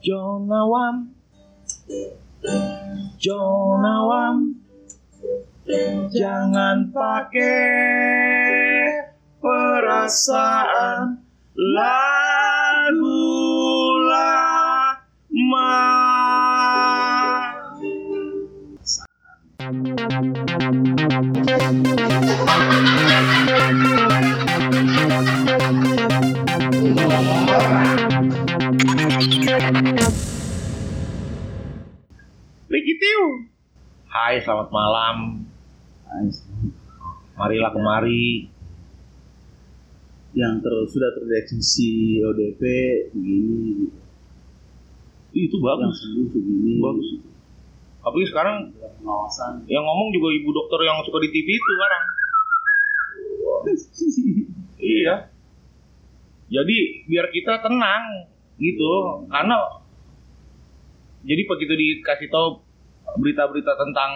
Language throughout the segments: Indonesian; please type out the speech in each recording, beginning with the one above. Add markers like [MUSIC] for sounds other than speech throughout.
Jonawam. Jonawam. Jangan pakai perasaan lagu Hai, selamat malam. Marilah kemari. yang ter, sudah terdeteksi ODP begini Itu yang bagus. sembuh begini Bagus. Apalagi sekarang pengawasan yang ngomong juga ibu dokter yang suka di TV itu sekarang. [LAUGHS] Iya. Jadi biar kita tenang gitu, karena jadi begitu dikasih tahu berita-berita tentang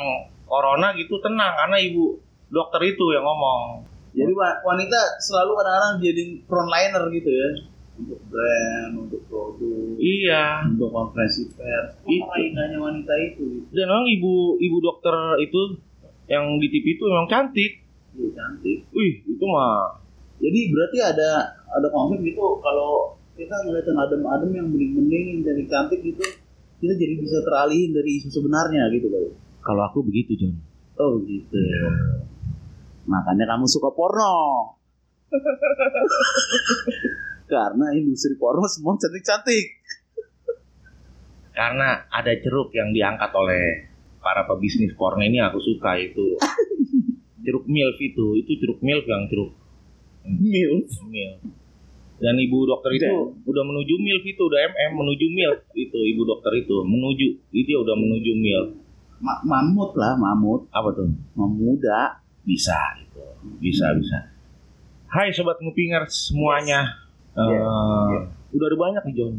corona gitu tenang karena ibu dokter itu yang ngomong. jadi wa- wanita selalu kadang-kadang jadi frontliner gitu ya untuk brand untuk produk Iya. untuk konferensi pers Itu. indahnya wanita itu gitu. Dan memang ibu ibu dokter itu yang di TV itu memang cantik. Iya, cantik Wih, itu mah jadi berarti ada ada konsep gitu kalau kita ngeliat yang adem-adem yang bening-bening yang jadi cantik gitu kita jadi bisa teralihin dari isu sebenarnya gitu loh kalau aku begitu, John. oh gitu. Makanya kamu suka porno. [LAUGHS] Karena industri porno semua cantik-cantik. Karena ada ceruk yang diangkat oleh para pebisnis porno ini aku suka itu. [LAUGHS] Jeruk milf itu. Itu jeruk milf yang jeruk. Milf? Milf dan ibu dokter itu Dan- udah menuju milf itu udah mm menuju milf itu ibu dokter itu menuju itu udah menuju milf Ma- mamut lah mamut. Apa tuh? Memuda. Bisa itu bisa bisa. Hai sobat ngupingers semuanya. Iya, Eh, iya. udah ada banyak nih John.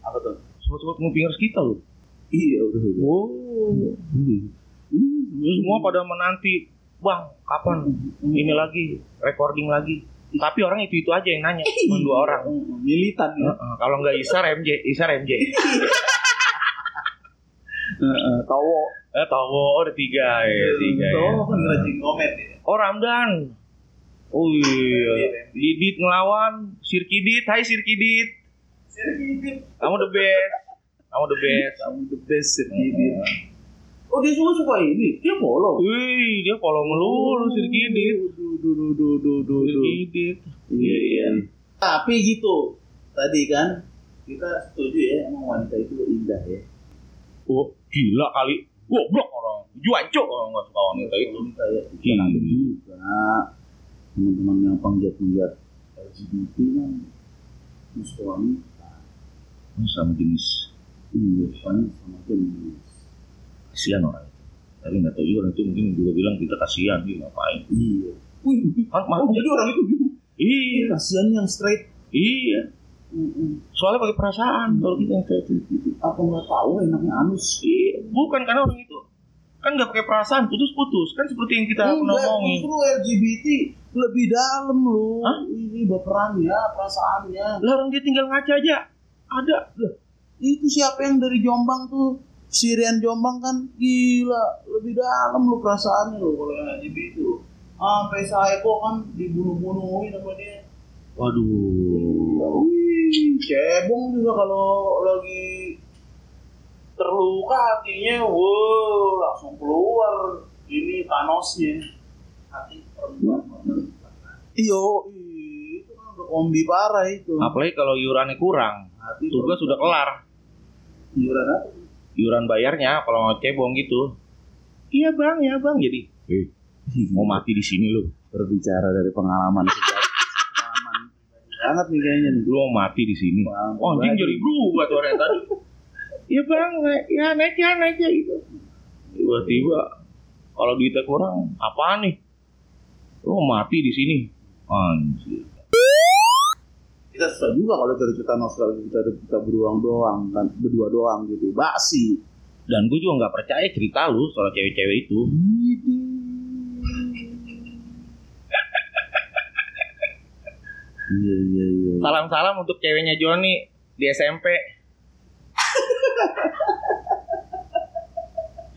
Apa tuh? Sobat-sobat ngupingers kita loh. Iya udah udah. Wow. Hmm. semua pada menanti bang kapan? Ini lagi recording lagi tapi orang itu itu aja yang nanya cuma dua orang. militan ya. Kalau nggak Isar MJ Isar MJ [LAUGHS] Heeh, tawo eh tahu oh, ada tiga ya tiga ya. Tawo kan rajin komen ya. Oh Ramdan. Oh iya. Didit ngelawan Sirkidit Hai Sirkidit kamu the best. Kamu the best. Kamu the best Sirkidit oh dia suka suka ini dia follow Wih, dia follow melulu Sirkidit Duh, duh, duh, duh, duh, duh, duh. Sirkidit Iya, iya. Tapi gitu, tadi kan kita setuju ya emang wanita itu indah ya. oh gila kali goblok orang juanco orang nggak suka wanita itu Wanita ya. Ada juga teman-teman yang penggiat-penggiat LGBT kan musuh wanita. Sama jenis Iya, sama jenis. Kasihan orang itu tapi nggak tahu juga orang itu mungkin juga bilang kita kasihan dia ngapain Iya. Wih, kan oh, jadi orang itu bingung. iya Kasihan yang straight. iya soalnya pakai perasaan kalau kita yang kayak gitu Apa nggak tahu enaknya anus? iya bukan karena orang itu kan nggak pakai perasaan putus-putus kan seperti yang kita pernah Enggak, ngomongin justru LGBT lebih dalam loh. Hah? Ini baperannya, perasaannya. lah orang dia tinggal ngaca aja ada Lah, itu siapa yang dari Jombang tuh? Sirian Jombang kan gila, lebih dalam lu perasaannya lo kalau yang LGBT itu. Sampai Saeko kan dibunuh-bunuhin sama dia. waduh Wih, cebong juga kalau lagi terluka hatinya, wow, langsung keluar ini Thanosnya. Hati perempuan. Iyo, itu kan udah kombi parah itu. apalagi kalau iurannya kurang Hati tugas sudah kelar Iuran apa? Iuran bayarnya kalau mau cebong gitu iya bang ya bang jadi eh, mau mati di sini lu berbicara dari pengalaman [LAUGHS] pengalaman banget nih kayaknya nih lu mau mati di sini Pengalaman Oh, anjing jadi berubah tuh orang tadi. Iya bang, ya naik ya naik ya gitu. Tiba-tiba kalau duitnya kurang, apa nih? Lu mati di sini. Anjir. Susah juga kalau cerita nostalgia kita kita beruang doang kan berdua doang gitu basi Dan gue juga nggak percaya cerita lu soal cewek-cewek itu. Iya iya iya. Salam-salam untuk ceweknya Joni di SMP.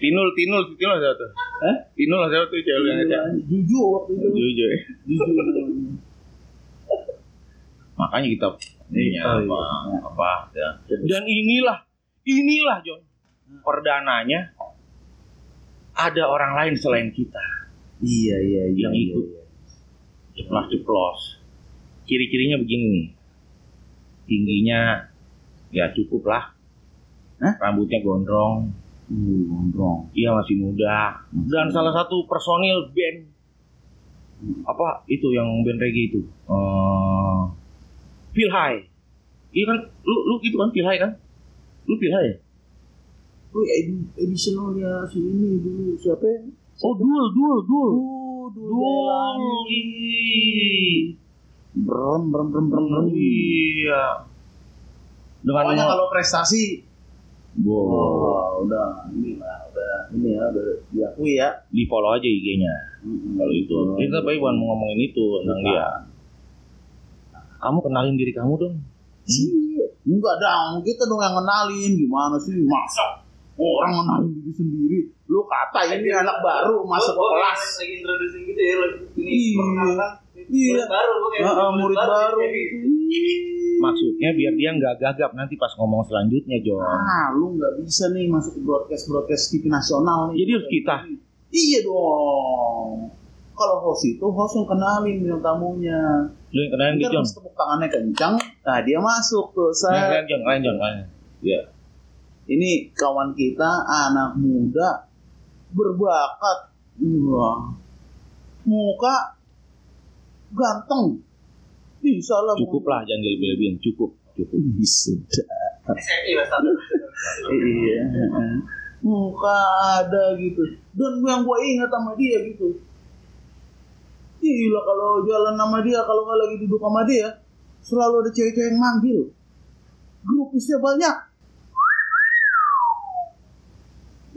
Tinul, Tinul, Tinul siapa tuh? Hah? Tinul siapa tuh cewek yang ngecek? Jujur waktu itu. Jujur. Jujur. Makanya kita ini Oh, apa, iya. apa ya. Dan inilah, inilah Jon. Perdananya ada orang lain selain kita Iya iya iya. Yang iya, ikut. iya. ceplos-ceplos. Ciri-cirinya begini nih. Tingginya ya cukup lah. Hah? Rambutnya gondrong, Uh, gondrong. Iya masih muda. Dan salah satu personil band apa itu yang band reggae itu? Eh Feel High. Iya kan? Lu lu itu kan Feel High kan? Lu Feel High ya? Oh, edi- editionalnya si ini dulu siapa ya? Oh, Dul, Dul, Dul. Oh, dulu Dul. Ih. Brem brem brem brem brem. Iya. Dengan Pokoknya kalau prestasi, Wow. oh, udah ini lah, udah ini ya, udah diakui ya. di follow aja IG-nya kalau itu. Kita tapi bukan mau ngomongin itu tentang dia. Kamu kenalin diri kamu dong. Iya. Enggak dong, kita dong yang kenalin gimana sih masa orang kenalin diri sendiri. Lu kata ini anak baru masuk ke kelas. lagi introducing gitu ya lagi ini Iya. Iya. murid baru kayak murid baru. Maksudnya biar dia nggak gagap nanti pas ngomong selanjutnya, Jon. Ah, lu nggak bisa nih masuk ke broadcast broadcast TV nasional nih. Jadi harus kita. Iya dong. Kalau host itu host yang kenalin bintang tamunya. Lu yang kenalin Ntar Jon. pas tepuk tangannya kencang, nah dia masuk tuh. Saya kalian, Jon, kalian, Jon, kalian. Iya. ini kawan kita anak muda berbakat. Wah. Muka ganteng. Bisa lah. Cukup lah, jangan dilebih-lebihin. Cukup, cukup. Bisa. Iya. Muka ada gitu. Dan yang gue ingat sama dia gitu. Gila kalau jalan sama dia, kalau nggak lagi duduk sama dia, selalu ada cewek-cewek yang manggil. Grupisnya banyak.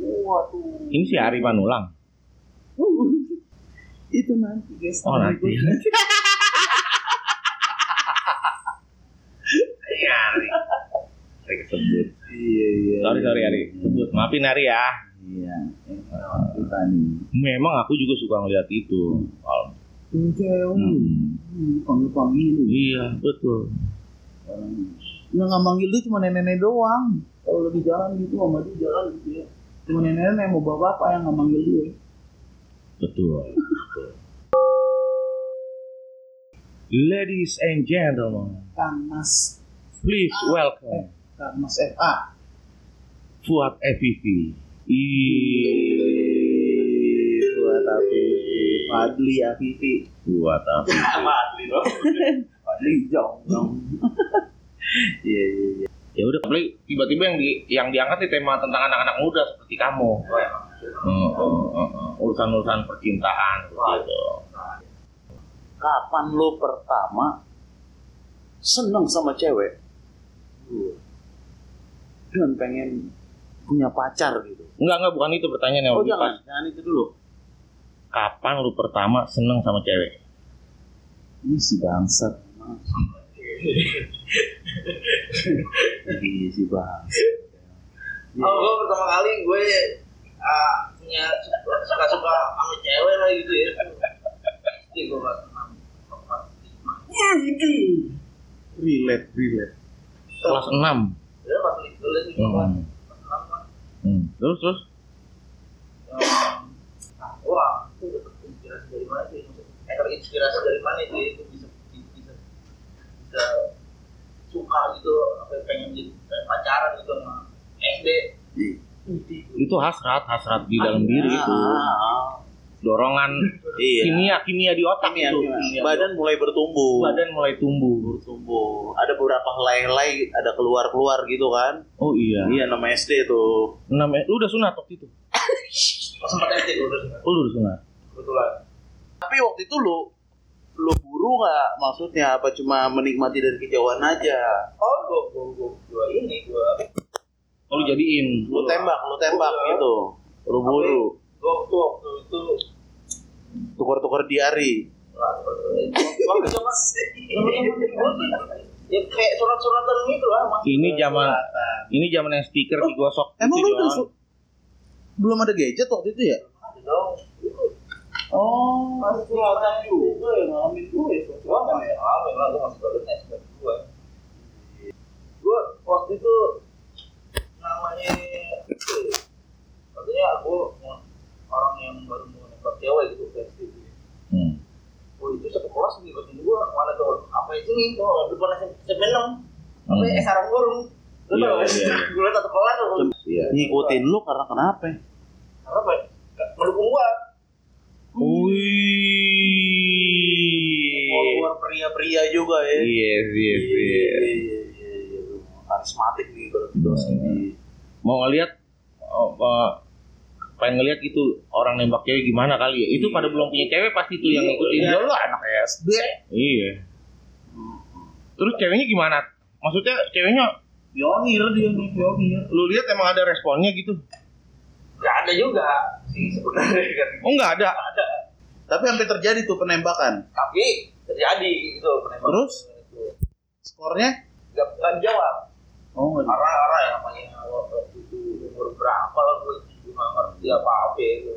Waduh. Ini si Ari Panulang. Uh, [LAUGHS] itu nanti guys. Oh, nanti. berikutnya. Iya, Ari. Ari kesebut. Iya iya. Sorry, sorry, Ari. Sebut. Maafin Ari ya. Iya. Kita nih. Memang aku juga suka ngeliat itu. Kalau- Cewek. Hmm. Panggil panggil. Iya, betul. Yang nggak manggil dia cuma nenek-nenek doang. Kalau lagi jalan gitu sama dia jalan gitu ya. Cuma nenek-nenek mau bawa bapak yang nggak manggil dia. Betul. betul. Ladies and gentlemen, Kang Mas, please welcome Kang Mas FA. Fuad FVV. Ih, Fadli Afifi, Fuad FVV. sama Adli dong Fadli Jong Jong. [LAUGHS] Iya iya iya. Ya udah, tapi tiba-tiba yang di, yang diangkat di tema tentang anak-anak muda seperti kamu. oh Oh, oh. Urusan-urusan percintaan gitu. Kapan lo pertama seneng sama cewek? Dan pengen punya pacar gitu. Enggak, enggak, bukan itu pertanyaan yang Oh jangan, pas. jangan itu dulu. Kapan lu pertama seneng sama cewek? Ini si bangsat. Iya si bangsat. oh gue pertama kali gue ah, punya suka suka sama cewek lah gitu ya Jadi gue kelas enam kelas lima Relate, relate. Kelas 6. ya dulu sih kelas Hmm. enam kan Hmm. Terus terus wah, itu dapet inspirasi dari mana sih? Eh, terinspirasi dari mana itu? Itu bisa bisa bisa suka gitu, apa pengen jadi kayak pacaran gitu sama SD. itu hasrat, hasrat di dalam diri itu. Dorongan Iya. kimia kimia di otak Kimia, itu. kimia. Badan mulai bertumbuh. badan mulai tumbuh. bertumbuh. Ada beberapa helai-helai ada keluar-keluar gitu kan. Oh iya. Iya nama SD tuh. Namanya lu udah sunat waktu itu. [LAUGHS] Pas sempat SD gue terus Oh, lu udah sunat. kebetulan. Tapi waktu itu lu lu buru nggak maksudnya apa cuma menikmati dari kejauhan aja Oh, gue gue gue gue ini gue Oh, lu jadiin. lu tembak lu tembak Buru. gitu lu buru gue waktu waktu itu tukar-tukar diari ya kayak surat-suratan gitu lah mas. Ini zaman ini zaman yang stiker digosok Emang itu, lu belum ada gadget waktu itu ya? Oh, Masih juga ya ngalamin gue ya gua selatan masih ya. ngalamin lah, gua masih baru. Gua waktu itu namanya itu, orang yang baru mau nembak cewek gitu gitu. Hmm. Oh itu satu kelas ngikutin gua mana tuh apa itu nih tuh depan SMP enam apa Hmm. ya sarang burung lu Iya, tau gak iya, sih iya. gue satu kelas tuh Iya. Ngikutin lu karena kenapa? apa ya mendukung gua Wih. Follower pria-pria juga ya. Yes, yes, Iya, yes. iya, iya, iya. Karismatik nih Iya. di Mau ngelihat oh, eh, pengen ngelihat gitu orang nembak cewek gimana kali ya? Itu pada belum punya cewek pasti tuh yang ngikutin. Iya, lu anak SD. Iya. Terus ceweknya gimana? Maksudnya ceweknya Pionir dia nih, pionir. lu lihat emang ada responnya gitu? nggak ada juga sih sebenarnya kan [LAUGHS] Oh nggak ada. nggak ada Tapi sampai terjadi tuh penembakan. tapi terjadi gitu penembakan Terus? itu Skornya? nggak nggak dijawab Oh, nggak karena karena yang namanya waktu itu umur berapa lah gue juga nggak ngerti apa apa itu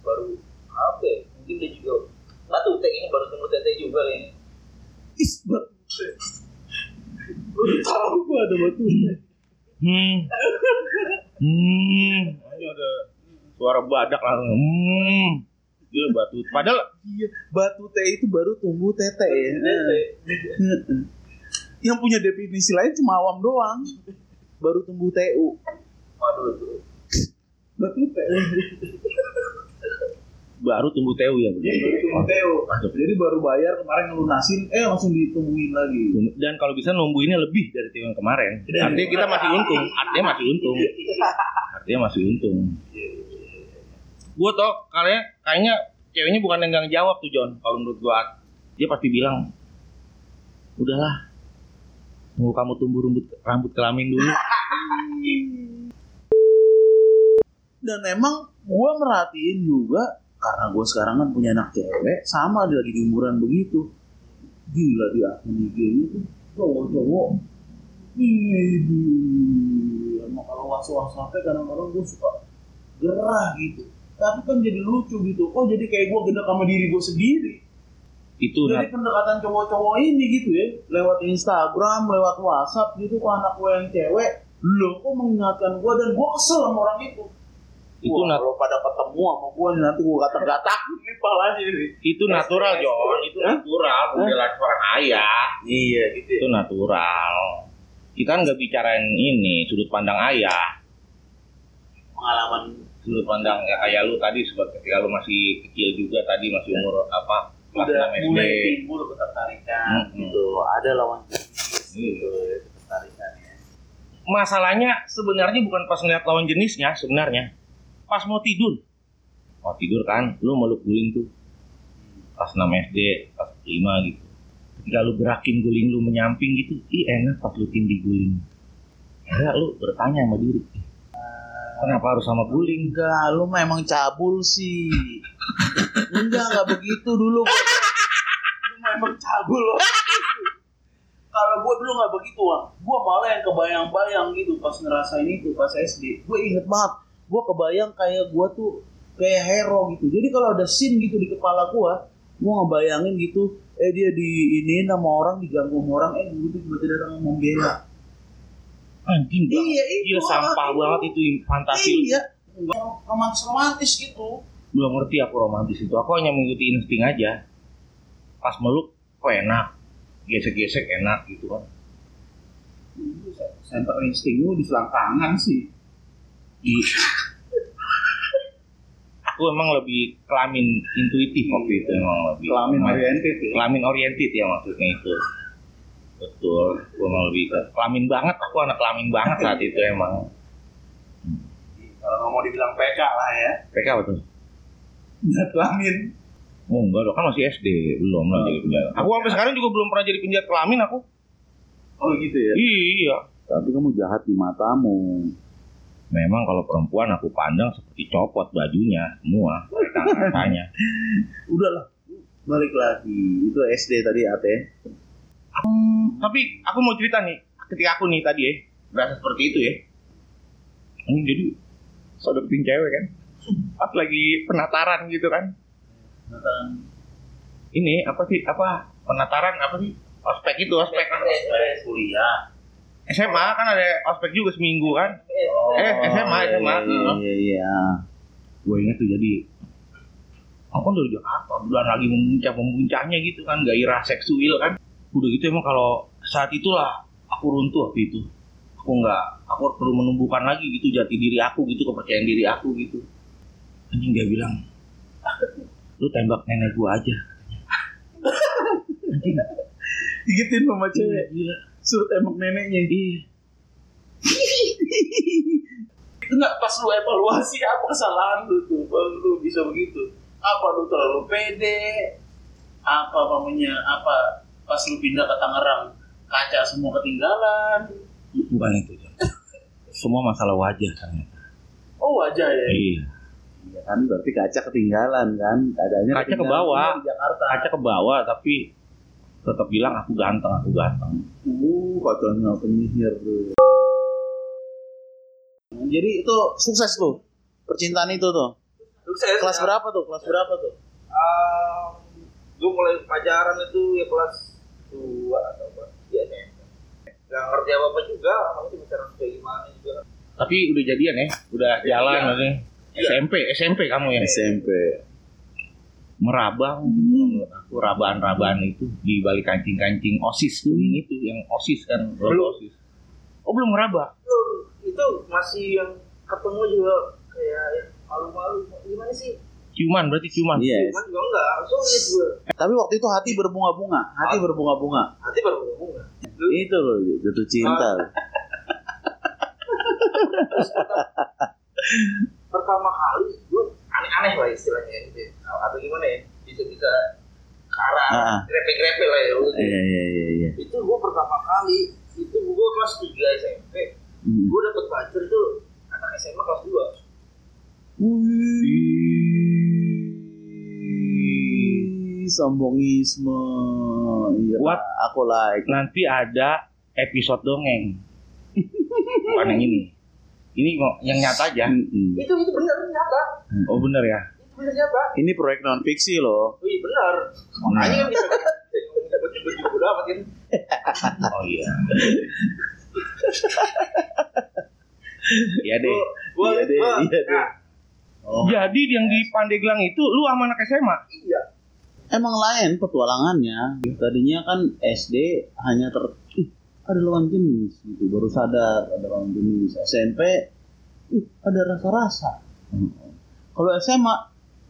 baru apa ya, mungkin dia juga nggak tuh ini baru tunggu tete juga nih Is, batu. Baru tahu gua ada batu. Hmm. [LAUGHS] Hmm. Ini ada suara badak langsung. Hmm. Gila batu. Padahal Iya, batu teh itu baru tumbuh tete ya. Yang punya definisi lain cuma awam doang. Baru tumbuh TU. waduh itu Batu teh. baru tumbuh teu ya bener. Baru tumbuh TU. Jadi baru bayar kemarin ngelunasin, eh langsung ditumbuhin lagi. Dan kalau bisa numbuhinnya lebih dari teu yang kemarin. Artinya kita masih untung. Artinya masih untung. Artinya masih untung. Gua tau kalian kayaknya ceweknya bukan yang nggak jawab tuh John. Kalau menurut gua dia pasti bilang udahlah mau kamu tumbuh rambut rambut kelamin dulu. Dan emang gue merhatiin juga karena gue sekarang kan punya anak cewek sama dia lagi di umuran begitu gila di akun IG-nya tuh cowok-cowok Ih, emang kalau was-was HP kadang-kadang gue suka gerah gitu tapi kan jadi lucu gitu. Oh jadi kayak gue gede sama diri gue sendiri. Itu jadi pendekatan cowok-cowok ini gitu ya. Lewat Instagram lewat WhatsApp gitu ke anak gue yang cewek. Lo kok mengingatkan gue dan gue kesel sama orang itu? Itu Wah, kalau pada ketemu sama gue nanti gue gatak-gatak [LAUGHS] ini palanya ini itu natural John. Itu natural pembela seorang ayah. Iya gitu itu natural. Kita kan nggak bicarain ini sudut pandang ayah pengalaman sudut pandang ya kayak lu tadi sebagai ketika lu masih kecil juga tadi masih umur apa kelas udah 6 SD mulai timbul ketertarikan Hmm. gitu. Ada lawan jenis Iya. gitu ya ketertarikan ya. Masalahnya sebenarnya bukan pas ngeliat lawan jenisnya sebenarnya. Pas mau tidur. Mau tidur kan lu meluk guling tuh. Kelas 6 SD kelas 5 gitu. Ketika lu gerakin guling lu menyamping gitu ih enak pas lu tindih guling. Akhirnya lu bertanya sama diri "Ih, kenapa harus sama guling enggak lu memang cabul sih. Enggak enggak begitu dulu. Lu memang cabul loh. Kalau gue dulu nggak begitu Wang. gue malah yang kebayang-bayang gitu pas ngerasain itu pas SD gue inget banget gue kebayang kayak gue tuh kayak hero gitu. Jadi kalau ada scene gitu di kepala gue gue ngebayangin gitu eh dia di ini nama orang diganggu sama orang eh gue tiba-tiba datang membela anjing banget iya itu Gila sampah itu. banget itu fantasi iya romantis romantis gitu. Belum ngerti aku romantis itu. Aku hanya mengikuti insting aja. Pas meluk kok enak? Gesek-gesek enak gitu kan. Center insting lu di selangkangan sih. Ih. [LAUGHS] aku emang lebih kelamin intuitif waktu itu emang lebih kelamin. oriented ya. Kelamin oriented ya maksudnya itu betul aku emang lebih ke kelamin banget aku anak kelamin banget saat itu emang. Kalau nggak mau dibilang PK lah ya. PK apa tuh? Nggak kelamin. Oh enggak dong kan masih SD belum lah jadi penjahat. Aku sampai sekarang juga belum pernah jadi penjahat kelamin aku. Oh gitu ya? Iya. Tapi kamu jahat di matamu. Memang kalau perempuan aku pandang seperti copot bajunya semua katanya [LAUGHS] udahlah balik lagi. Itu SD tadi ate Tapi aku mau cerita nih, ketika aku nih tadi ya, berasa seperti itu ya. Ini jadi so deketin cewek kan. Pas lagi penataran gitu kan. Nataran. Ini apa sih? Apa penataran apa sih? Ospek itu, ospek kan. kuliah SMA kan ada ospek juga seminggu kan. Eh, SMA, SMA. iya iya iya Gue ingat tuh jadi aku kan dari Jakarta, udah lagi memuncak memuncaknya gitu kan, gairah seksual kan. Udah gitu emang kalau saat itulah aku runtuh waktu itu. Aku nggak, aku perlu menumbuhkan lagi gitu jati diri aku gitu, kepercayaan diri aku gitu. Anjing dia bilang, lu tembak nenek gua aja. Anjing, digituin sama cewek gila. suruh tembak neneknya Iya. itu nggak pas lu evaluasi apa kesalahan lu tuh baru lu bisa begitu apa lu terlalu pede apa namanya apa pas lu pindah ke Tangerang kaca semua ketinggalan Bukan itu. Semua masalah wajah ternyata. oh wajah ya Iya. Iya kan berarti kaca ketinggalan kan keadaannya Kaca ke bawah. Jakarta Kaca ke bawah tapi tetap bilang aku ganteng, aku ganteng. uh kacanya penyihir tuh jadi itu sukses tuh percintaan itu tuh Sukses. kelas berapa tuh kelas berapa tuh gue mulai pacaran itu ya kelas dua atau kelas tiga SMP. Gak ngerti apa apa juga, kamu tuh pacaran kayak gimana juga. Tapi udah jadian ya, udah jalan Iya. berarti. Iya. SMP, SMP kamu ya. SMP Merabang Hmm. aku rabaan-rabaan itu di balik kancing-kancing OSIS kuning itu yang OSIS kan Belum. OSIS. Oh belum meraba. Lu itu masih yang ketemu juga kayak yang malu-malu. Gimana sih? Ciuman berarti ciuman. Yes. Cuman juga enggak, sulit gue. Tapi waktu itu hati berbunga-bunga, hati berbunga-bunga. Nanti baru bunga. Itu loh jatuh cinta. loh. [LAUGHS] Pertama kali gue aneh-aneh lah istilahnya gitu. Atau gimana ya? Bisa-bisa ke arah Ah. grepe-grepe lah ya. Iya iya iya iya. Itu gue pertama kali itu gue kelas 3 SMP. Hmm. Gue dapet pacar itu anak SMA kelas 2. Wih, sombongisme. Iya, What? aku like. Nanti ada episode dongeng. Bukan yang ini. Ini kok yang nyata aja. Mm-mm. Itu itu bener nyata. Oh bener ya. Itu bener nyata. Ini proyek non fiksi loh. Wih bener. Makanya kan bisa udah amat kan. Oh iya. Iya deh. Gua, Iya deh, iya deh. Oh. Jadi yang di Pandeglang itu lu sama anak SMA? iya. Emang lain petualangannya. Tadinya kan SD hanya ter ih, ada lawan jenis gitu. Baru sadar ada lawan jenis. SMP ih, ada rasa-rasa. Kalau SMA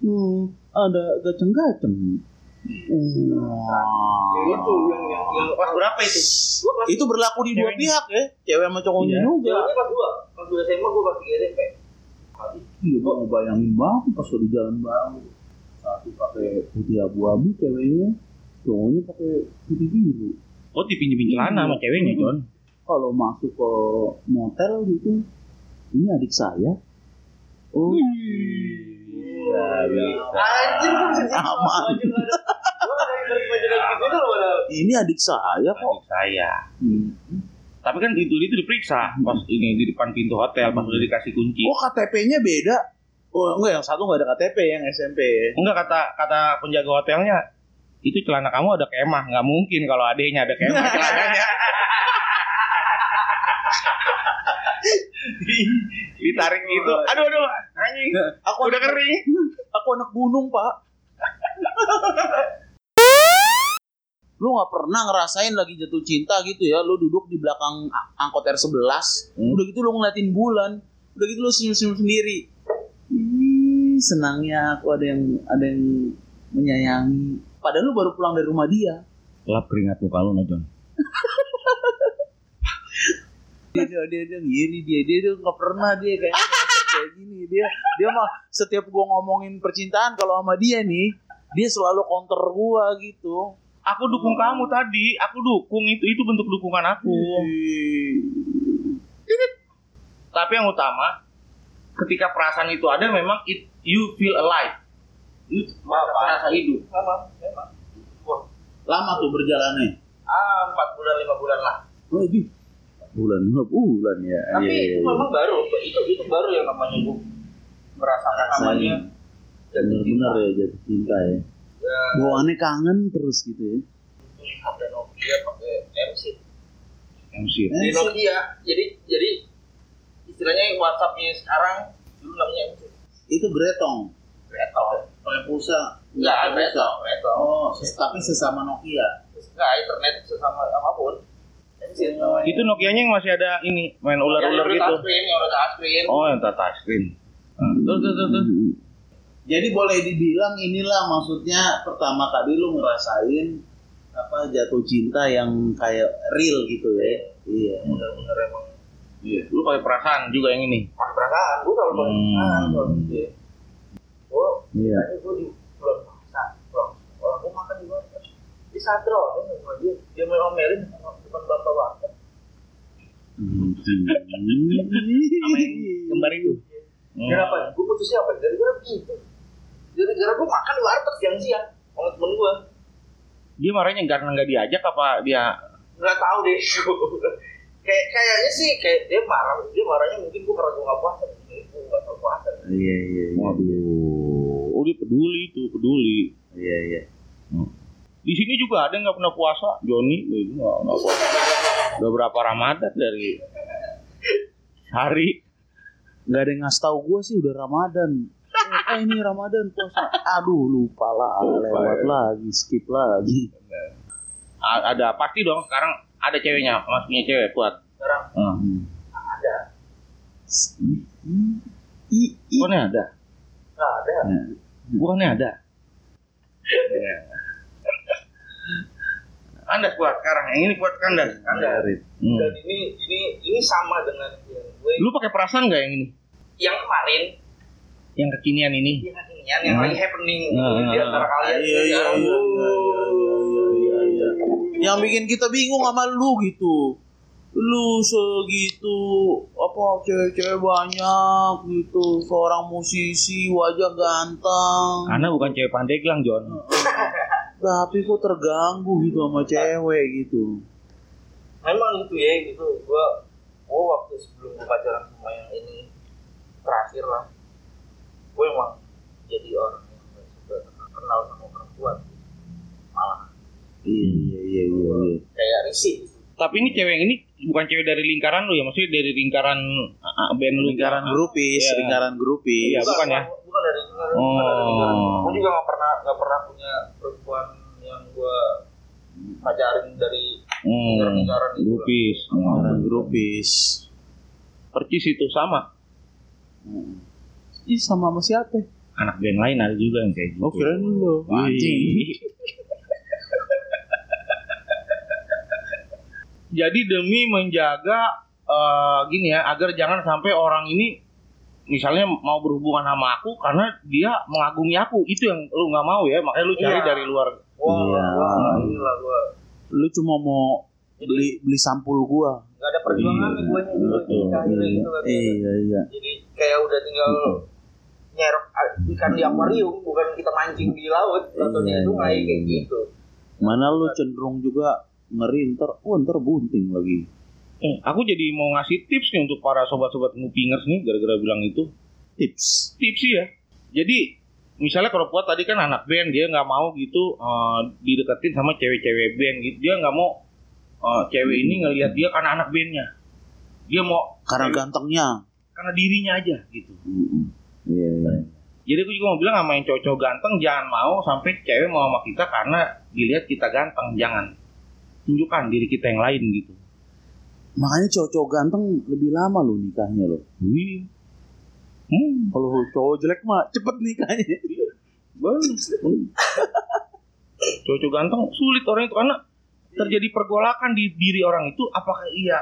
hmm, ada gaceng-gaceng. Wah. Ya itu yang yang yang kelas berapa itu? Kelas Itu berlaku di dua pihak ya, cewek sama cowoknya Iya. juga. Ceweknya kelas 2. Kelas 2 SMA gua kelas 3 SMP. Iya, gua ngebayangin banget pas udah jalan bareng. Satu pakai putih abu-abu ceweknya, cowoknya pakai putih biru. Oh dipinjemin celana sama ceweknya John. Kalau masuk ke motel gitu, ini adik saya. Oh, Iya, bisa. Anjir bisa gitu padahal. ini adik saya kok. Adik saya. Hmm. Tapi kan itu itu diperiksa pas ini di depan pintu hotel pas udah dikasih kunci. Oh, KTP-nya beda. Oh, enggak, yang satu enggak ada KTP yang SMP. Enggak kata kata penjaga hotelnya itu celana kamu ada kemah. Nggak mungkin kalau adanya ada kemah [LAUGHS] celananya. [LAUGHS] Ditarik gitu. aduh aduh anjing Aku udah kering. [LAUGHS] Aku anak gunung, Pak. lu nggak pernah ngerasain lagi jatuh cinta gitu ya? Lu duduk di belakang angkot R11 Hmm. udah gitu lu ngeliatin bulan udah gitu lu senyum-senyum sendiri senangnya aku ada yang ada yang menyayangi. Padahal lu baru pulang dari rumah dia. Lap keringat muka lu Najon [LAUGHS] dia dia dia, dia ngiri dia dia dia nggak pernah dia kayak kayak gini. Dia dia mah setiap gua ngomongin percintaan kalau sama dia nih dia selalu counter gua gitu. Aku dukung kamu tadi. Aku dukung itu itu bentuk dukungan aku. Tapi yang utama ketika perasaan itu ada memang it, you feel alive Itu Terasa hidup. Memang. Wah, Lama tuh berjalannya. ah empat bulan lima bulan lah. Oh, di bulan dua bulan ya. Tapi Iya, itu iya, memang baru. Itu itu baru yang namanya gue merasakan namanya iya. Benar-benar ya jatuh cinta ya. ya, Bawaannya kangen terus gitu ya. HP Nokia pakai MC. MC. Di Nokia, jadi jadi istilahnya WhatsAppnya sekarang dulu namanya MC. Itu gretong. Retro. Pakai pulsa. Enggak, pakai retro, retro. Oh, tapi sesama Nokia. Enggak, internet sesama apa pun. Namanya. Itu Nokianya yang masih ada ini main ular-ular gitu. touchscreen, yang udah touchscreen. Oh, yang touchscreen. Hmm. Terus terus terus. terus. Jadi boleh dibilang inilah maksudnya pertama kali lu ngerasain apa jatuh cinta yang kayak real gitu ya. Iya. Bener-bener emang Iya. Lu pakai perasaan juga yang ini. pakai perasaan. Gue kalau pakai Hmm. perasaan, kalau gitu. Gue Iya. Gue di bulan puasa, bro. Orang gue makan di warteg. Di Sadro, dia dia main omelin sama depan bapak warteg. Sama yang kembar itu. Hmm. Kenapa? Gue putusnya apa? Gara-gara gitu. Gara-gara gue makan di warteg siang-siang sama temen gue. Dia marahnya karena nggak diajak apa dia Nggak tahu deh. [LAUGHS] kayak kayaknya sih kayak dia marah. Dia marahnya mungkin gue karena gue nggak puasa. Gue nggak tahu puasa. Iya iya iya. Waduh. Oh, dia peduli itu, peduli. Iya iya. Di sini juga ada yang nggak pernah puasa, Joni itu nggak pernah puasa. Udah berapa Ramadan dari hari Gak ada yang ngasih tahu gue sih udah Ramadan. Eh ini Ramadan puasa. Aduh lupa lah, lewat lagi, skip lagi. Ada pasti dong sekarang ada ceweknya, maksudnya cewek kuat. Sekarang Hmm. ada. I, i. Bukannya ada, Nggak ada. bukannya ada. Anda kuat sekarang, yang ini kuat kandas. Ada. Hmm. Dan ini ini ini sama dengan yang gue Lu pakai perasaan nggak yang ini? yang kemarin Yang kekinian ini? yang kekinian yang Hmm. lagi happening Hmm. di antara kalian Iya, iya, sekarang. iya, iya, iya, iya. Yang bikin kita bingung sama lu gitu. Lu segitu apa cewek-cewek banyak gitu, seorang musisi wajah ganteng. Anda bukan cewek pandeglang, John. [LAUGHS] Tapi kok terganggu gitu sama cewek gitu. memang gitu ya gitu gua gua waktu sebelum gua pacaran sama yang ini terakhir lah gue emang jadi orang yang gak suka kenal sama perempuan Iya iya iya iya. iya. kayak risih. Tapi ini cewek ini bukan cewek dari lingkaran lu ya, maksudnya dari lingkaran uh, band lu. Lingkaran grupis, Iya. lingkaran grupis. Iya, bukan ya? bukan dari dari Oh. gue juga gak pernah gak pernah punya perempuan yang gua pacarin dari Hmm, lingkaran itu grupis. Lingkaran Hmm. grupis. Percis itu sama. Hmm. Ih sama sama siapa? Anak band lain ada juga yang kayak gitu. Oh kirain lu. Anjing. [LAUGHS] Jadi demi menjaga eh, gini ya, agar jangan sampai orang ini misalnya mau berhubungan sama aku karena dia mengagumi aku, itu yang lu nggak mau ya, makanya lu cari Iya. dari luar. wah Iya. wah inilah gua Lu cuma mau beli beli sampul gua. gak ada perjuangan nih gue nih gitu betul. akhirnya gitu kan Iya iya. jadi kayak udah tinggal nyerok ikan di akuarium bukan kita mancing di laut atau di Iya, sungai iya, kayak iya. gitu Mana lu cenderung juga ngeri ntar, oh ntar bunting lagi. Eh, aku jadi mau ngasih tips nih untuk para sobat-sobat ngupingers nih, gara-gara bilang itu. Tips. tips sih ya. Jadi misalnya kalau kuat tadi kan anak band dia nggak mau gitu eh, dideketin sama cewek-cewek band gitu. Dia nggak mau eh, cewek ini ngelihat dia karena anak bandnya. Dia mau Karena cewek- gantengnya. karena dirinya aja gitu. Iya iya. Jadi aku juga mau bilang sama yang cowok-cowok ganteng jangan mau sampai cewek mau sama kita karena dilihat kita ganteng. Jangan tunjukkan diri kita yang lain gitu. Makanya cowok-cowok ganteng lebih lama lo nikahnya lo. Wih. Hmm, Kalau cowok jelek mah cepet nikahnya. Bener. Cowok ganteng sulit orang itu karena terjadi pergolakan di diri orang itu apakah iya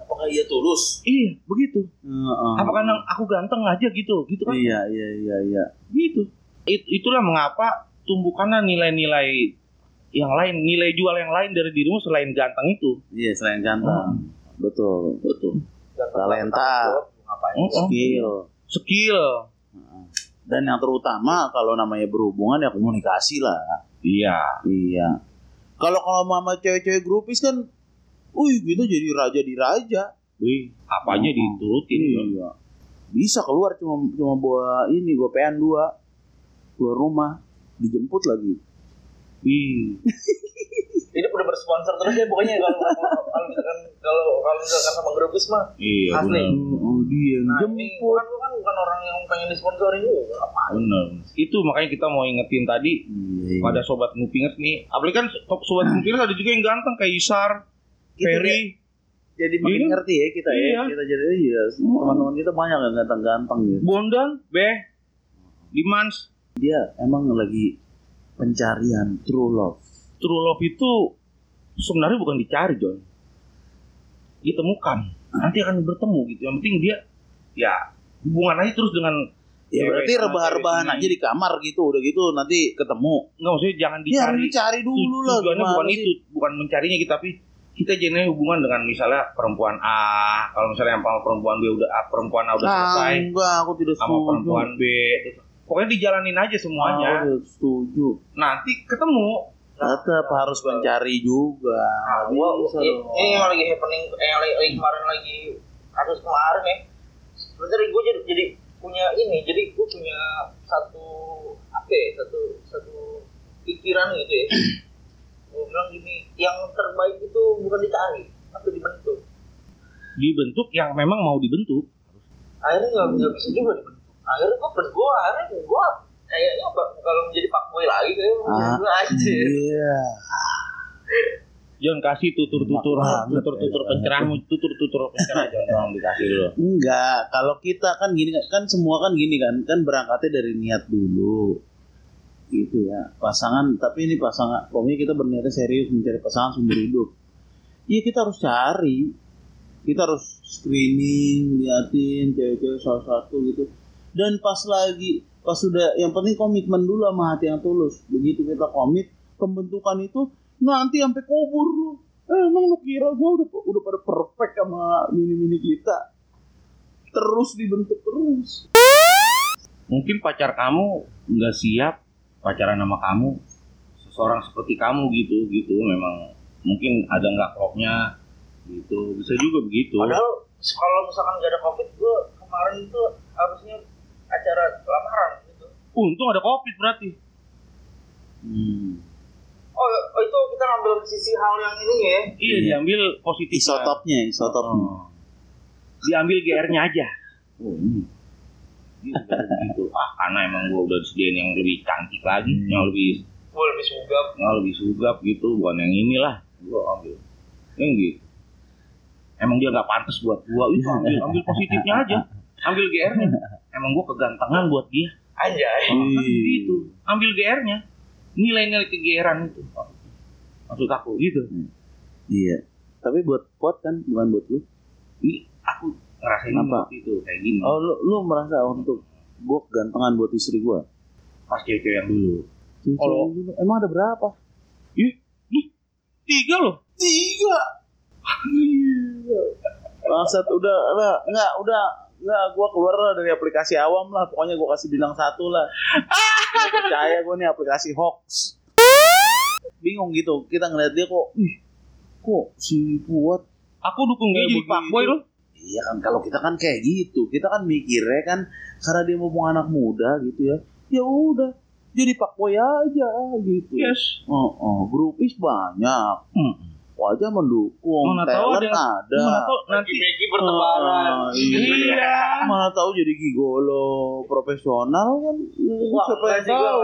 Apakah iya tulus? iya begitu Heeh. apakah nang aku ganteng aja gitu gitu kan Iya iya iya iya. gitu It- itulah mengapa tumbuhkanlah nilai-nilai yang lain nilai jual yang lain dari dirimu selain ganteng itu Iya selain ganteng. Betul betul. Gak Talenta. Mm-mm. Skill. skill Heeh. Dan yang terutama kalau namanya berhubungan ya komunikasi lah. Iya. Iya. Kalau kalau mama cewek-cewek grupis kan, wih gitu jadi raja di raja. Wih, apa aja Oh, diturutin. Iya. Bisa keluar cuma cuma bawa ini gopean dua keluar rumah dijemput lagi. Wih. [LAUGHS] Ini udah bersponsor terus ya pokoknya kalau misalkan kalau kalau misalkan sama grupis mah Iya, Asli. Oh, dia yang Nah, jemput. bukan bukan bukan orang yang pengen disponsorin juga. Apa? Benar. Itu makanya kita mau ingetin tadi Iya, iya. pada sobat ngupingers nih. Apalagi kan sobat ngupingers ada juga yang ganteng kayak Isar, Gitu Ferry. Jadi makin Iya. ngerti ya kita Iya. ya. Kita jadi iya. Teman-teman kita banyak yang ganteng-ganteng gitu. Bondan, Beh, Dimans. Dia emang lagi pencarian true love. True love itu sebenarnya bukan dicari, John. Ditemukan. Nanti akan bertemu gitu. Yang penting dia ya hubungan aja terus dengan Ya Cewek berarti rebah-rebahan aja di kamar gitu, udah gitu nanti ketemu. Enggak maksudnya jangan Ya harus dicari. dicari dulu lah. Tujuannya bukan sih? itu, bukan mencarinya gitu, tapi kita jadinya hubungan dengan misalnya perempuan A, kalau misalnya yang sama perempuan B udah A, perempuan A udah Ah, selesai enggak, aku tidak sama perempuan B. Pokoknya dijalanin aja semuanya. tidak setuju. Nanti ketemu. Tetap harus mencari juga. Nah, gua ini, ini yang lagi happening, eh, yang lagi, lagi kemarin lagi kasus kemarin ya. Sebenarnya gue jadi, jadi punya ini, jadi gue punya satu apa ya, satu satu pikiran gitu ya. [CLEARS THROAT] gue bilang gini, yang terbaik itu bukan dicari, tapi dibentuk. Dibentuk yang memang mau dibentuk. Akhirnya nggak nggak bisa juga dibentuk. Akhirnya gue gue akhirnya gue kayaknya bak- kalau menjadi pak boy lagi kayak Ah, gue aja. Iya. Jangan kasih tutur-tutur, tutur-tutur enak pencerahmu, tutur-tutur pencerah jangan tolong dikasih lo. Enggak, kalau kita kan gini kan semua kan gini kan, kan berangkatnya dari niat dulu. Gitu ya. Pasangan, tapi ini pasangan, pokoknya kita berniatnya serius mencari pasangan seumur hidup. Iya kita harus cari. Kita harus screening, liatin cewek-cewek salah satu gitu. Dan pas lagi, pas sudah, yang penting komitmen dulu sama hati yang tulus. Begitu kita komit, pembentukan itu nanti sampai kubur lu. Eh, emang lu kira gue udah udah pada perfect sama mini-mini kita? Terus dibentuk terus. Mungkin pacar kamu nggak siap pacaran sama kamu, seseorang seperti kamu gitu, gitu. Memang mungkin ada nggak klopnya gitu. Bisa juga begitu. Padahal kalau misalkan gak ada covid, gue kemarin itu harusnya acara lamaran gitu. Untung ada covid berarti. Hmm. Oh, oh, itu kita ngambil sisi hal yang ini ya. Iya, diambil positif. Isotopnya, isotopnya. Oh. Diambil GR-nya aja. Oh, ini. Gitu, gitu. Ah, karena emang gua udah disediain yang lebih cantik lagi, Hmm. yang lebih Gue lebih sugap. yang lebih sugap gitu, bukan yang inilah. Gua ambil. Yang gitu. Emang dia nggak pantas buat gua. Itu ambil, ambil positifnya aja. Ambil GR-nya. Emang gua kegantengan buat dia. Anjay. Oh, kan Iya. gitu. Ambil GR-nya. Nilai-nilai kegeeran itu. Maksud aku gitu. Iya. Tapi buat pot kan, bukan buat lu. Ini aku ngerasain Apa? itu kayak gini. Oh, lu, lu merasa untuk gua kegantengan buat istri gua. Pas cewek yang dulu. Kalau- emang ada berapa? Ih, ih, tiga loh. Tiga. Bangsat udah lah, enggak udah enggak gua keluar lah dari aplikasi awam lah, pokoknya gua kasih bintang satu lah. Nggak percaya gua nih aplikasi hoax. Bingung gitu, kita ngeliat dia kok, ih, kok si Fuad Aku dukung dia jadi fuckboy loh. Iya kan kalau kita kan kayak gitu, kita kan mikirnya kan karena dia mau anak muda gitu ya. Ya udah, jadi pakboy aja gitu. Yes. Oh, oh, grupis banyak. Hmm. Wajah mendukung, Mana tahu talent ada- ada. Mana tau nanti Megi bertebaran. Ah, iya. Iya. Mana tahu jadi gigolo profesional kan? Ya, Wah, siapa enggak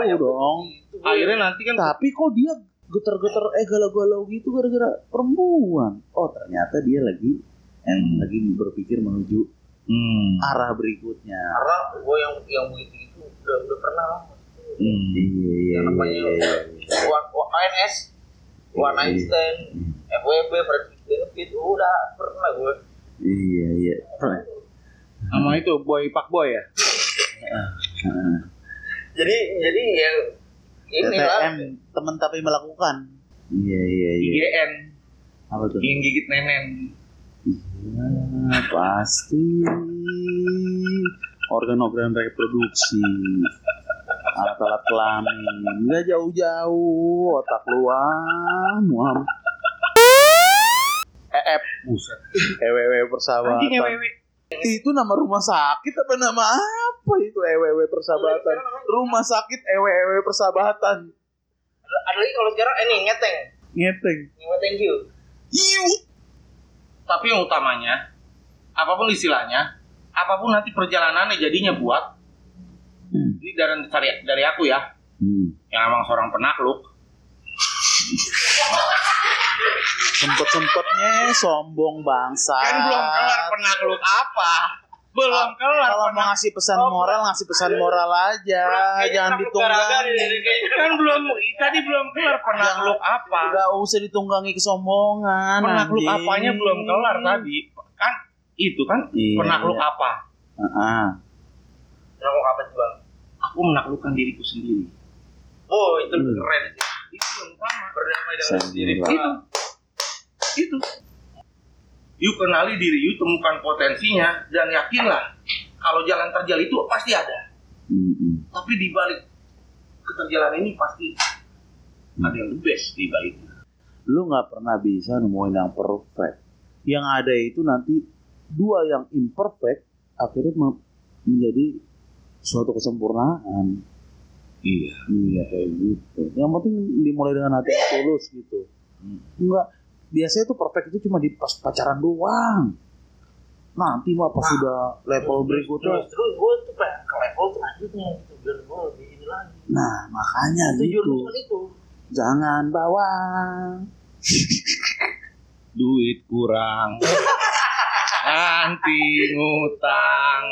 yang tahu dong. akhirnya nanti kan Tapi kok dia geter-geter eh galau-galau gitu gara-gara perempuan. Oh ternyata dia lagi yang Hmm. lagi berpikir menuju hmm. arah berikutnya. Karena gue yang yang begitu itu udah udah pernah lah. Hmm. Iya iya Yang namanya iya. iya. One, one Night Stand, FWB, Friends with Benefit, udah pernah gue. Iya iya. sama itu boy pak boy ya Jadi jadi ya inilah TTM teman tapi melakukan. Iya iya iya. IGN Apa tuh? yang gigit nenen Iya pasti organ-organ reproduksi, alat-alat kelamin, nggak jauh-jauh otak luang, muam. EF, Buset. EWW persahabatan. Ewewe. Itu nama rumah sakit apa nama apa itu EWW persahabatan? Rumah sakit EWW persahabatan. Ada lagi kalau sekarang ini ngeteng. Ngeteng. Ngeteng you. Iu. Tapi yang utamanya, apa pun istilahnya, apa pun nanti perjalanannya jadinya buat, Hmm. ini dari dari, dari aku ya, Hmm. yang emang seorang penakluk, Sempet-sempetnya sombong bangsa. kan belum kelar penakluk apa, belum kelar. Kalau mau ngasih pesan moral, ngasih pesan moral aja, jangan ditunggangi. kan belum, tadi belum kelar penakluk apa, Gak usah ditunggangi kesombongan. penakluk anjing. apanya belum kelar tadi, kan itu kan Iya, penakluk iya. apa? Heeh. Kamu apa sih bang? Aku menaklukkan diriku sendiri. Oh itu Hmm. keren sih. Itu yang utama. Berdamai dengan Sendiri. diri. itu itu yuk kenali diri yuk temukan potensinya dan yakinlah kalau jalan terjal itu pasti ada Mm-mm. tapi di balik keterjalan ini pasti ada yang the best di baliknya Lu nggak pernah bisa nemuin yang perfect. Yang ada itu nanti dua yang imperfect akhirnya me- menjadi suatu kesempurnaan. iya Iya kayak gitu. Yang penting dimulai dengan hati yang tulus gitu. Enggak. Biasanya tuh perfect itu cuma di pas pacaran doang. Nanti mah pas sudah level berikutnya. Terus terus gue tuh pengen ke level selanjutnya gitu biar gue lebih ini lagi. Nah makanya Tujuan gitu. itu. Jangan bawang. duit kurang [LAUGHS] nanti ngutang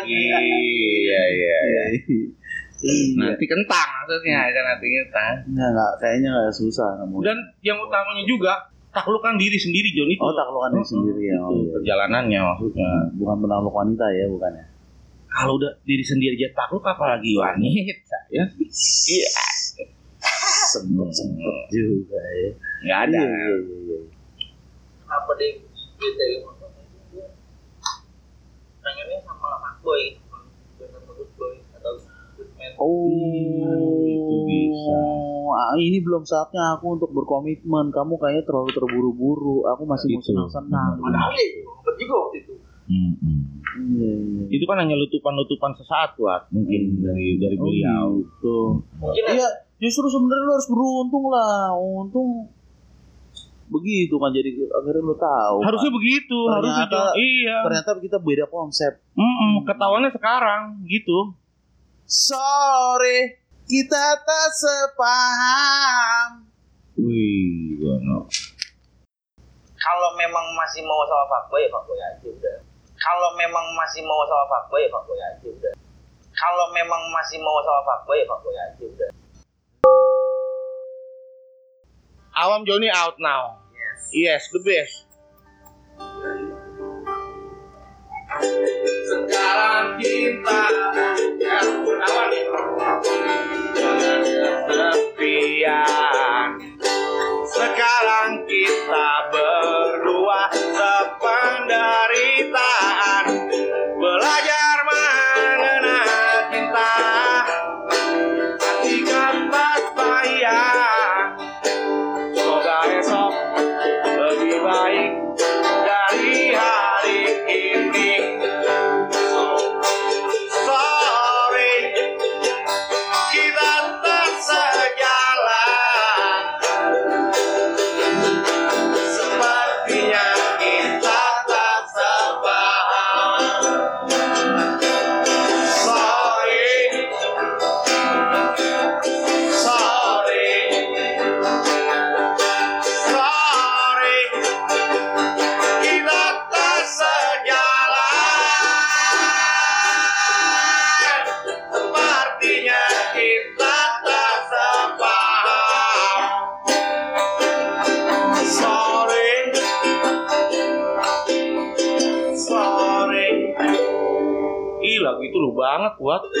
lagi iya iya iya Iya. nanti kentang maksudnya kan nanti kentang Nggak, nggak, kayaknya nggak susah kamu. dan yang utamanya juga taklukkan diri sendiri John itu Oh taklukan diri sendiri ya. Oh, iya. perjalanannya maksudnya Bukan penakluk wanita ya bukan ya. kalau udah diri sendiri aja takluk apalagi wanita ya iya Sempet sempet juga ya. nggak ada Iya, iya, iya, iya. Apa deh. Pengennya sama fuckboy, boy atau. Oh, itu bisa. Ah, ini belum saatnya aku untuk berkomitmen. Kamu kayaknya terlalu terburu-buru. Aku masih mau Itu. senang-senang. Padahal ya juga waktu itu. Iya, iya. itu kan hanya letupan-letupan sesaat buat mungkin dari dari Oh, beliau gitu. Mungkin Iya, justru sebenarnya lu harus beruntung lah. Untung begitu kan jadi akhirnya lu tahu. harusnya kan. begitu harusnya Ternyata- John. iya ternyata kita beda konsep. Mm-mm, ketahuannya sekarang gitu Sorry, kita tak sepaham. wih gono kalau memang masih mau sama fuckboy ya fuckboy aja udah. Kalau memang masih mau sama fuckboy ya fuckboy aja udah. Kalau memang masih mau sama fuckboy ya fuckboy aja udah. Awam Joni out now. Yes. The best. Sekarang kita awan kesepian sekarang kita lu